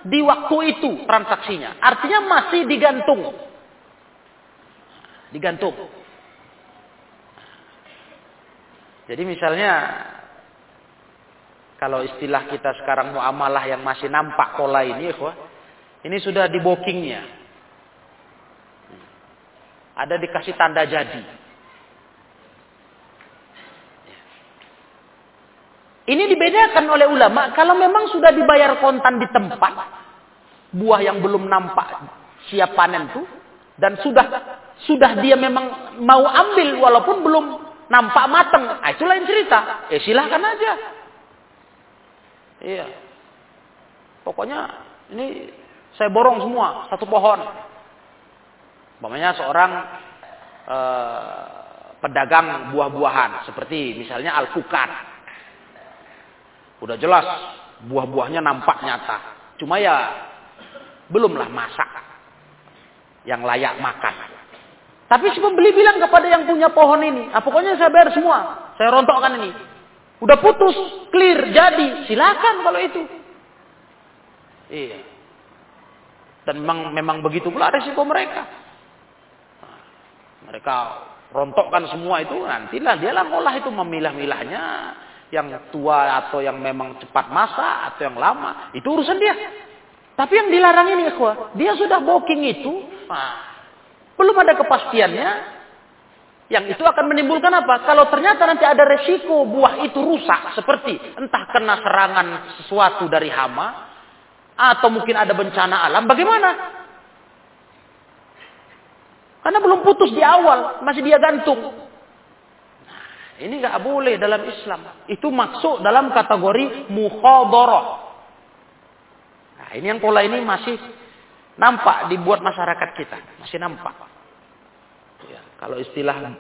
di waktu itu transaksinya. Artinya masih digantung. Digantung. Jadi misalnya kalau istilah kita sekarang muamalah yang masih nampak pola ini, ini sudah di bookingnya. Ada dikasih tanda jadi. Ini dibedakan oleh ulama kalau memang sudah dibayar kontan di tempat buah yang belum nampak siap panen tuh dan sudah sudah dia memang mau ambil walaupun belum nampak mateng, nah, itu lain cerita. Eh silahkan aja. Iya. Pokoknya ini saya borong semua satu pohon. Umpamanya seorang eh, pedagang buah-buahan seperti misalnya alpukat. Udah jelas buah-buahnya nampak nyata. Cuma ya belumlah masak yang layak makan. Tapi si pembeli bilang kepada yang punya pohon ini, ah, pokoknya saya bayar semua, saya rontokkan ini. Udah putus, clear, jadi. Silakan kalau itu. Iya. Dan memang memang begitu pula resiko mereka. Mereka rontokkan semua itu nantilah dia lah ngolah itu memilah-milahnya yang tua atau yang memang cepat masa atau yang lama itu urusan dia. Tapi yang dilarang ini dia sudah booking itu, nah, belum ada kepastiannya, yang itu akan menimbulkan apa? Kalau ternyata nanti ada resiko buah itu rusak seperti entah kena serangan sesuatu dari hama atau mungkin ada bencana alam, bagaimana? Karena belum putus di awal, masih dia gantung. Nah, ini nggak boleh dalam Islam. Itu masuk dalam kategori mukhadharah. Nah, ini yang pola ini masih nampak dibuat masyarakat kita, masih nampak. Ya, kalau istilah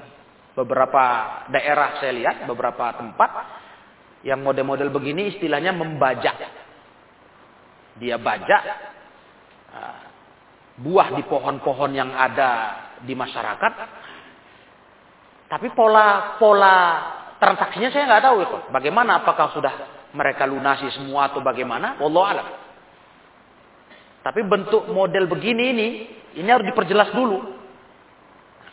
beberapa daerah saya lihat, beberapa tempat yang model-model begini istilahnya membajak. Dia bajak uh, buah di pohon-pohon yang ada di masyarakat. Tapi pola pola transaksinya saya nggak tahu itu. Bagaimana? Apakah sudah mereka lunasi semua atau bagaimana? Wallahu alam. Tapi bentuk model begini ini, ini harus diperjelas dulu.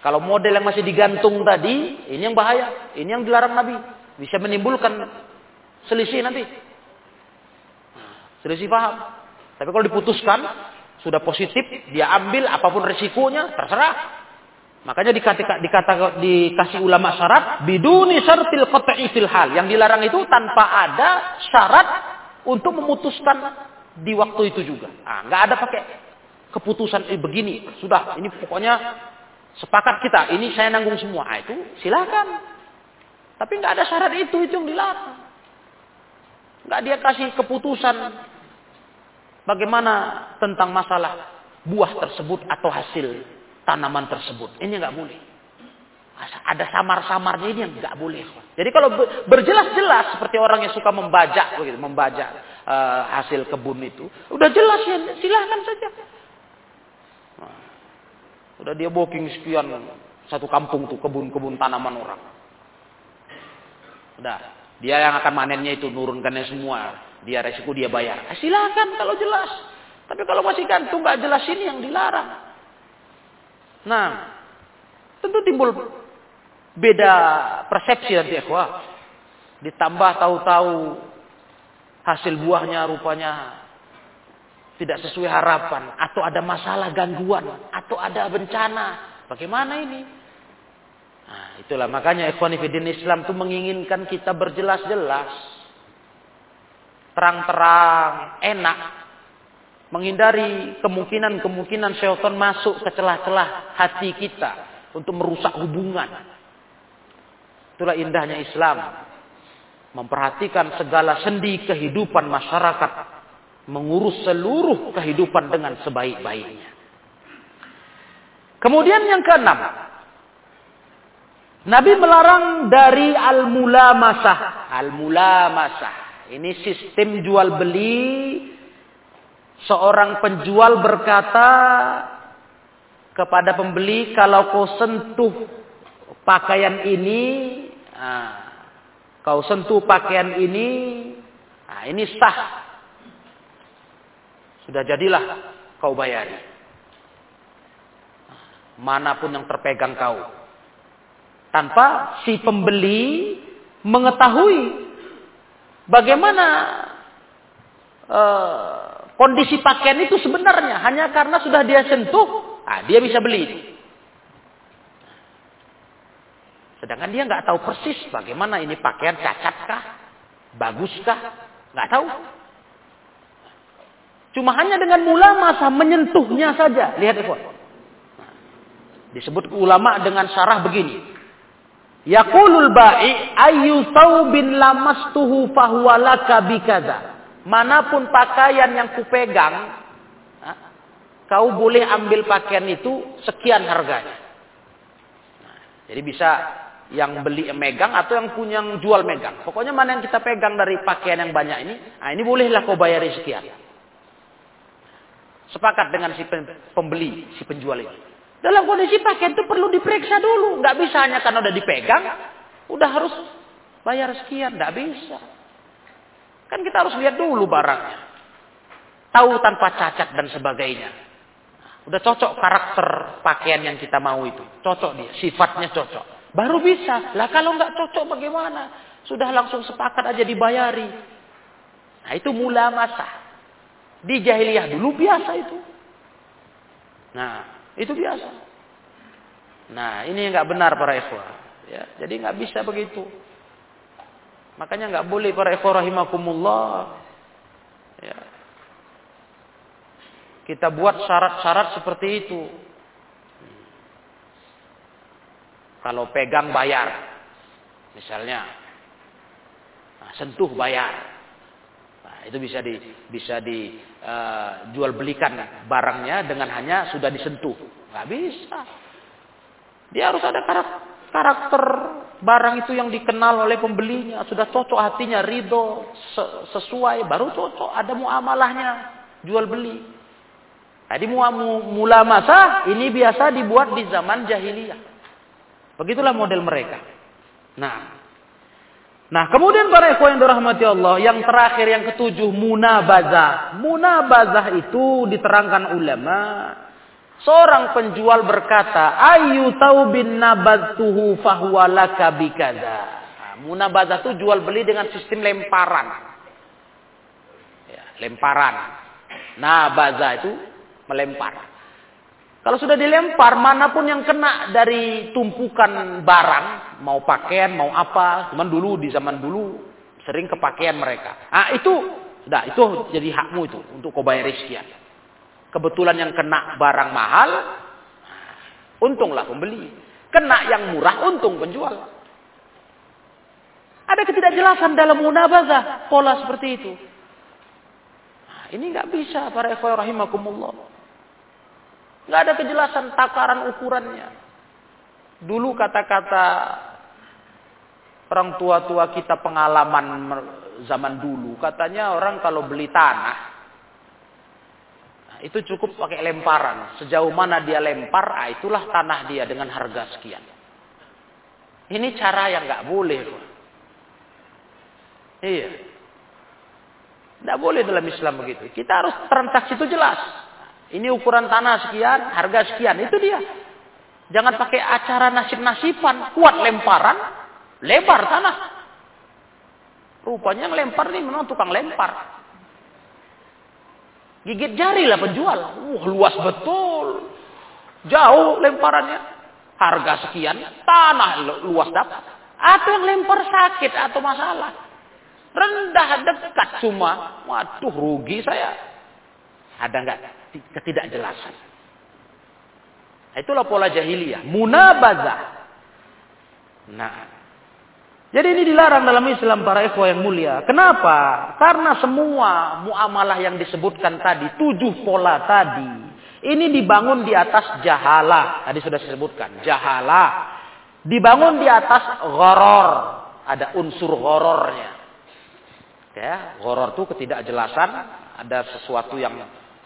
Kalau model yang masih digantung tadi, ini yang bahaya. Ini yang dilarang Nabi. Bisa menimbulkan selisih nanti. Selisih paham. Tapi kalau diputuskan, sudah positif, dia ambil apa pun resikonya, terserah. Makanya dikata, dikata, dikasih ulama syarat, biduni syartil qat'i fil hal. Yang dilarang itu tanpa ada syarat untuk memutuskan di waktu itu juga. Nah, nggak ada pakai keputusan eh, begini. Sudah, ini pokoknya Sepakat kita, ini saya nanggung semua. Ah, itu silakan. Tapi nggak ada syarat itu, itu yang dilarang. Nggak dia kasih keputusan bagaimana tentang masalah buah tersebut atau hasil tanaman tersebut. Ini nggak boleh. Ada samar-samarnya ini yang nggak boleh. Jadi kalau berjelas-jelas seperti orang yang suka membajak begitu, membajak uh, hasil kebun itu, udah jelas ya silahkan saja. Udah dia booking sekian satu kampung tuh kebun-kebun tanaman orang. Udah, dia yang akan manennya itu nurunkannya semua. Dia resiko dia bayar. Eh, silakan kalau jelas. Tapi kalau masih gantung nggak jelas ini yang dilarang. Nah, tentu timbul beda persepsi nanti ya, Ditambah tahu-tahu hasil buahnya rupanya tidak sesuai harapan atau ada masalah gangguan atau ada bencana. Bagaimana ini? Nah, itulah makanya ikhwanifidin Islam itu menginginkan kita berjelas-jelas. Terang-terang, enak. Menghindari kemungkinan-kemungkinan syaitan masuk ke celah-celah hati kita untuk merusak hubungan. Itulah indahnya Islam. Memperhatikan segala sendi kehidupan masyarakat mengurus seluruh kehidupan dengan sebaik-baiknya. Kemudian yang keenam, Nabi melarang dari al-mulamasah. Al-mulamasah. Ini sistem jual beli. Seorang penjual berkata kepada pembeli, kalau kau sentuh pakaian ini, nah, kau sentuh pakaian ini, nah ini sah. Sudah jadilah kau bayari. Mana pun yang terpegang kau. Tanpa si pembeli mengetahui bagaimana uh, kondisi pakaian itu sebenarnya. Hanya karena sudah dia sentuh, ah, dia bisa beli. Sedangkan dia nggak tahu persis bagaimana ini pakaian cacatkah, baguskah, nggak tahu. Cuma hanya dengan mula masa menyentuhnya saja. Lihat itu. Disebut ulama dengan syarah begini. Yaqulul ba'i ayyu thawbin lamastuhu fahuwa laka bikadza. Mana pun pakaian yang kupegang, kau boleh ambil pakaian itu sekian harganya. Jadi bisa yang beli megang atau yang punya yang jual megang. Pokoknya mana yang kita pegang dari pakaian yang banyak ini, nah ini bolehlah kau bayari sekian. Sepakat dengan si pembeli, si penjual ini. Dalam kondisi pakaian itu perlu diperiksa dulu. Nggak bisa hanya karena udah dipegang, udah harus bayar sekian. Nggak bisa. Kan kita harus lihat dulu barangnya. Tahu tanpa cacat dan sebagainya. Udah cocok karakter pakaian yang kita mau itu. Cocok dia, sifatnya cocok. Baru bisa. Lah kalau nggak cocok bagaimana? Sudah langsung sepakat aja dibayari. Nah itu mula masa. Di jahiliyah dulu biasa itu. Nah, itu biasa. Nah, ini nggak benar para ikhwah. Ya, jadi nggak bisa begitu. Makanya nggak boleh para ikhwah rahimakumullah. Ya. Kita buat syarat-syarat seperti itu. Kalau pegang bayar. Misalnya. Nah, sentuh bayar. Nah, itu bisa di bisa dijual eh, uh, belikan barangnya dengan hanya sudah disentuh. Nggak bisa. Dia harus ada karakter barang itu yang dikenal oleh pembelinya, sudah cocok hatinya, ridho, sesuai, baru cocok. Ada muamalahnya, jual beli. Jadi mula masa ini biasa dibuat di zaman jahiliyah. Begitulah model mereka. Nah, Nah, kemudian para ikhwan yang dirahmati Allah, yang terakhir yang ketujuh munabazah. Munabazah itu diterangkan ulama. Seorang penjual berkata, "Ayu taubin nabadtuhu fahuwa laka bikada." Nah, munabazah itu jual beli dengan sistem lemparan. Ya, lemparan. Nabazah itu melempar. Kalau sudah dilempar, mana pun yang kena dari tumpukan barang, mau pakaian, mau apa, cuman dulu di zaman dulu sering kepakaian mereka. Ah itu, sudah itu jadi hakmu itu untuk kau bayar sekian. Kebetulan yang kena barang mahal, untunglah pembeli. Kena yang murah, untung penjual. Ada ketidakjelasan dalam munabazah pola seperti itu. Nah, ini nggak bisa para ikhwan rahimakumullah. Nggak ada kejelasan takaran ukurannya. Dulu kata-kata orang tua-tua kita pengalaman zaman dulu. Katanya orang kalau beli tanah. Nah, itu cukup pakai lemparan. Sejauh mana dia lempar, ah, itulah tanah dia dengan harga sekian. Ini cara yang nggak boleh. Iya. Tidak boleh dalam Islam begitu. Kita harus transaksi itu jelas. Ini ukuran tanah sekian, harga sekian. Itu dia. Jangan pakai acara nasib-nasiban. Kuat lemparan, lebar tanah. Rupanya lempar ini memang tukang lempar. Gigit jari lah penjual. Wah, luas betul. Jauh lemparannya. Harga sekian, tanah luas dapat. Atau yang lempar sakit atau masalah. Rendah dekat cuma. Waduh rugi saya. Ada enggak ketidakjelasan. Nah, itulah pola jahiliyah, munabazah. Nah, jadi ini dilarang dalam Islam para ikhwah yang mulia. Kenapa? Karena semua muamalah yang disebutkan tadi, tujuh pola tadi, ini dibangun di atas jahalah. Tadi sudah disebutkan, jahalah. Dibangun di atas goror. Ada unsur gorornya. Ya, horor itu ketidakjelasan, ada sesuatu yang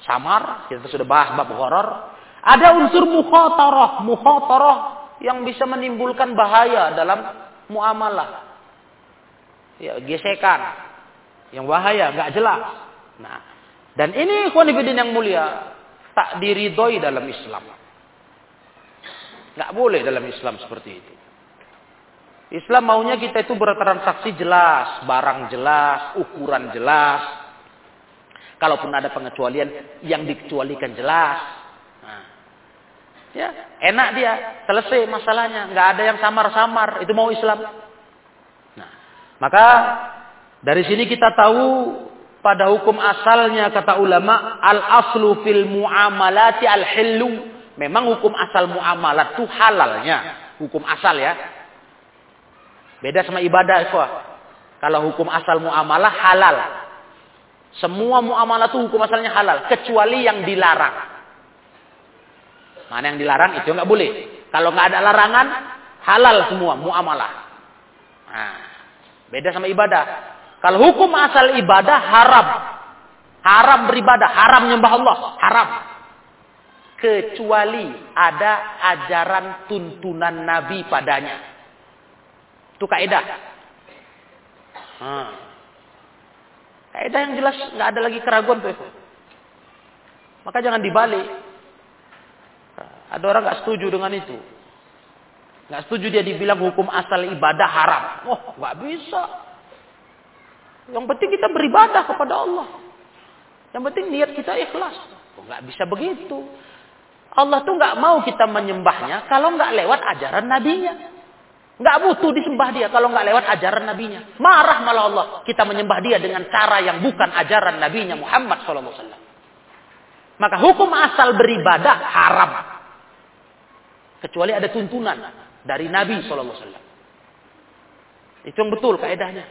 samar, kita sudah bahas bab horor. Ada unsur mukhatarah, mukhatarah yang bisa menimbulkan bahaya dalam muamalah. Ya, gesekan. Yang bahaya, nggak jelas. Nah, dan ini khonifidin yang mulia tak diridhoi dalam Islam. Nggak boleh dalam Islam seperti itu. Islam maunya kita itu bertransaksi jelas, barang jelas, ukuran jelas. Kalaupun ada pengecualian yang dikecualikan jelas. Nah, ya, enak dia, selesai masalahnya, nggak ada yang samar-samar. Itu mau Islam. Nah, maka dari sini kita tahu pada hukum asalnya kata ulama al aslu fil muamalati al hillu. Memang hukum asal muamalat itu halalnya, hukum asal ya. Beda sama ibadah, ikhwah. Kalau hukum asal muamalah halal. Semua muamalah itu hukum asalnya halal. Kecuali yang dilarang. Mana yang dilarang itu nggak boleh. Kalau nggak ada larangan, halal semua muamalah. Nah, beda sama ibadah. Kalau hukum asal ibadah haram. Haram beribadah, haram nyembah Allah, haram. Kecuali ada ajaran tuntunan Nabi padanya. Itu kaidah. Hmm. Kaidah yang jelas nggak ada lagi keraguan tuh. Maka jangan dibalik. Ada orang nggak setuju dengan itu. Nggak setuju dia dibilang hukum asal ibadah haram. Oh, nggak bisa. Yang penting kita beribadah kepada Allah. Yang penting niat kita ikhlas. Oh, nggak bisa begitu. Allah tuh nggak mau kita menyembahnya kalau nggak lewat ajaran nabinya. Nggak butuh disembah dia kalau nggak lewat ajaran nabinya. Marah malah Allah. Kita menyembah dia dengan cara yang bukan ajaran nabinya Muhammad SAW. Maka hukum asal beribadah haram. Kecuali ada tuntunan dari Nabi SAW. Itu yang betul kaedahnya.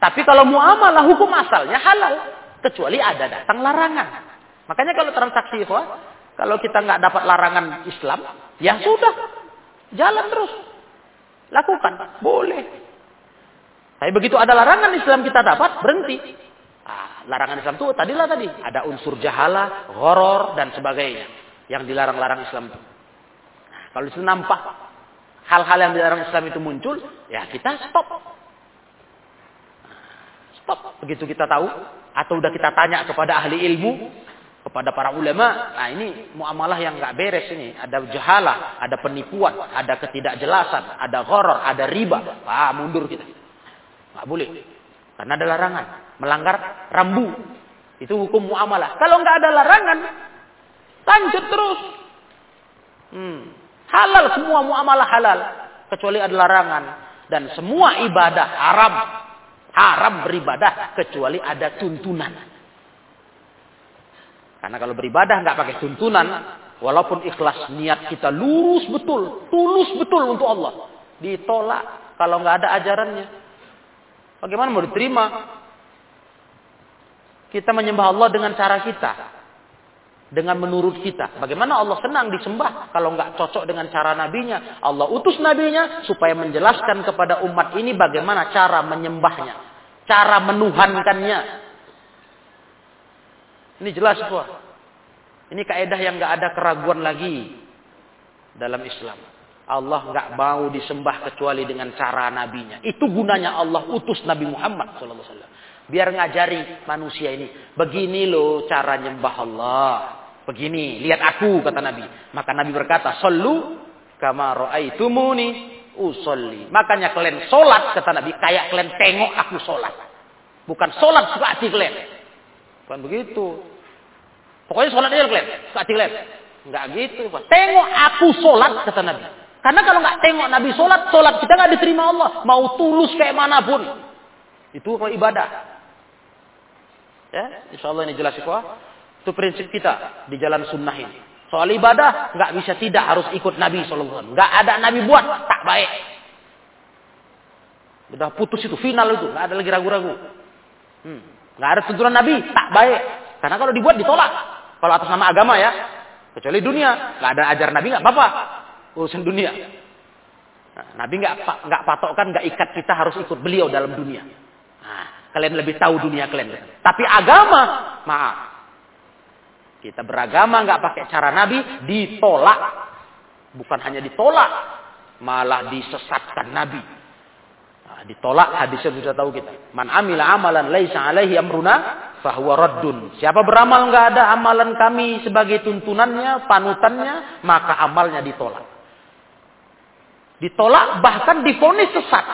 Tapi kalau muamalah hukum asalnya halal. Kecuali ada datang larangan. Makanya kalau transaksi, kalau kita nggak dapat larangan Islam, ya sudah. Jalan terus. Lakukan. Boleh. Tapi begitu ada larangan Islam kita dapat, berhenti. Ah, larangan Islam itu tadilah tadi. Ada unsur jahala, horor, dan sebagainya. Yang dilarang-larang Islam itu. Kalau itu nampak hal-hal yang dilarang Islam itu muncul, ya kita stop. Stop. Begitu kita tahu, atau udah kita tanya kepada ahli ilmu, kepada para ulama, nah ini muamalah yang nggak beres ini. Ada jahalah, ada penipuan, ada ketidakjelasan, ada horor, ada riba. Ah, mundur kita. Nggak boleh. Karena ada larangan. Melanggar rambu. Itu hukum muamalah. Kalau nggak ada larangan, lanjut terus. Hmm. Halal semua muamalah halal. Kecuali ada larangan. Dan semua ibadah haram. Haram beribadah kecuali ada tuntunan. Karena kalau beribadah nggak pakai tuntunan, walaupun ikhlas niat kita lurus betul, tulus betul untuk Allah, ditolak kalau nggak ada ajarannya. Bagaimana mau diterima? Kita menyembah Allah dengan cara kita, dengan menurut kita. Bagaimana Allah senang disembah kalau nggak cocok dengan cara nabinya? Allah utus nabinya supaya menjelaskan kepada umat ini bagaimana cara menyembahnya, cara menuhankannya, ini jelas semua. Ini kaidah yang nggak ada keraguan lagi dalam Islam. Allah nggak mau disembah kecuali dengan cara nabinya. Itu gunanya Allah utus Nabi Muhammad SAW. Biar ngajari manusia ini. Begini loh cara nyembah Allah. Begini, lihat aku kata Nabi. Maka Nabi berkata, Sallu kama ra'aitumuni usolli. Makanya kalian solat kata Nabi, kayak kalian tengok aku solat. Bukan solat suka hati kalian. Bukan begitu. Pokoknya sholat aja kalian. Hati kalian. Enggak gitu. Tengok aku sholat kata Nabi. Karena kalau nggak tengok Nabi sholat, sholat kita nggak diterima Allah. Mau tulus kayak mana pun. Itu kalau ibadah. Ya, insya Allah ini jelas itu. Itu prinsip kita di jalan sunnah ini. Soal ibadah nggak bisa tidak harus ikut Nabi SAW. Nggak ada Nabi buat tak baik. Udah putus itu final itu, nggak ada lagi ragu-ragu. Hmm. Nggak ada tuntunan Nabi, tak baik. Karena kalau dibuat ditolak. Kalau atas nama agama ya, kecuali dunia, nggak ada ajar Nabi nggak apa-apa. Urusan dunia. Nah, Nabi nggak nggak patokkan, nggak ikat kita harus ikut beliau dalam dunia. Nah, Kalian lebih tahu dunia kalian. Tapi agama, maaf. Kita beragama nggak pakai cara Nabi, ditolak. Bukan hanya ditolak, malah disesatkan Nabi. Ditolak hadisnya sudah tahu kita. Man amila amalan laisa alaihi amruna fahuwa raddun. Siapa beramal nggak ada amalan kami sebagai tuntunannya, panutannya, maka amalnya ditolak. Ditolak bahkan difonis sesat.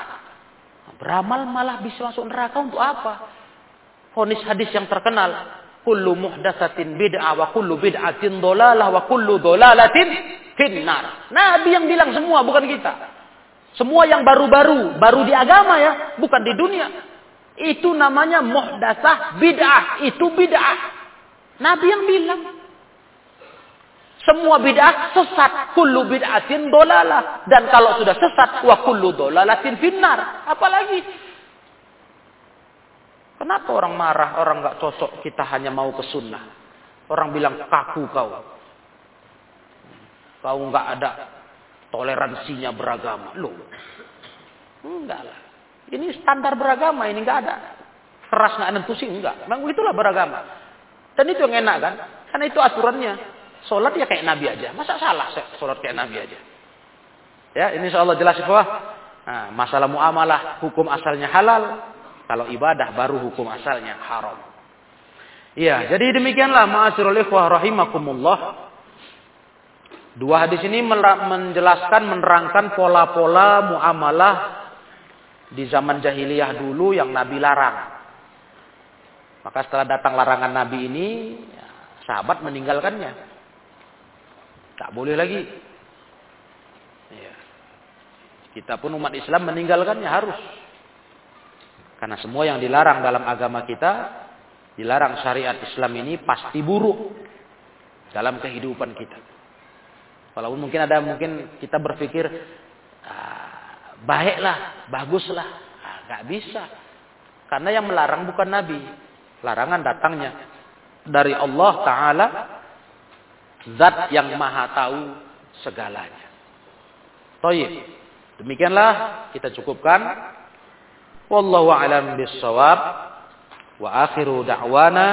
Beramal malah bisa masuk neraka untuk apa? Fonis hadis yang terkenal. Kullu muhdatsatin bid'ah wa kullu bid'atin dolalah wa kullu dolalatin finnar. Nabi yang bilang semua bukan kita. Semua yang baru-baru, baru di agama ya, bukan di dunia. Itu namanya muhdatsah bid'ah, itu bid'ah. Nabi yang bilang. Semua bid'ah sesat. Kullu bid'atin dolalah. Dan kalau sudah sesat, wa kullu dolalatin finnar. Apalagi? Kenapa orang marah, orang nggak cocok, kita hanya mau ke sunnah. Orang bilang kaku kau. Kau nggak ada toleransinya beragama. Loh, enggak lah. Ini standar beragama, ini nggak ada. Keras nggak nentusin, enggak. Memang itulah beragama. Dan itu yang enak kan? Karena itu aturannya. Sholat ya kayak Nabi aja. Masa salah sholat kayak Nabi aja? Ya, ini insya jelas bahwa nah, masalah muamalah hukum asalnya halal. Kalau ibadah baru hukum asalnya haram. Iya, jadi demikianlah ma'asyiral ikhwah rahimakumullah. Dua hadis ini menjelaskan menerangkan pola-pola muamalah di zaman jahiliyah dulu yang Nabi larang. Maka setelah datang larangan Nabi ini, sahabat meninggalkannya. Tak boleh lagi. Ya. Kita pun umat Islam meninggalkannya harus. Karena semua yang dilarang dalam agama kita, dilarang syariat Islam ini pasti buruk dalam kehidupan kita. Walaupun mungkin ada mungkin kita berpikir ah, baiklah, baguslah, ah, nggak bisa. Karena yang melarang bukan Nabi, larangan datangnya dari Allah Taala Zat yang maha tahu segalanya. Toyib. Demikianlah kita cukupkan. Wallahu a'lam bissawab. Wa akhiru da'wana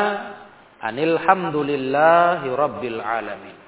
anil hamdulillahi rabbil alamin.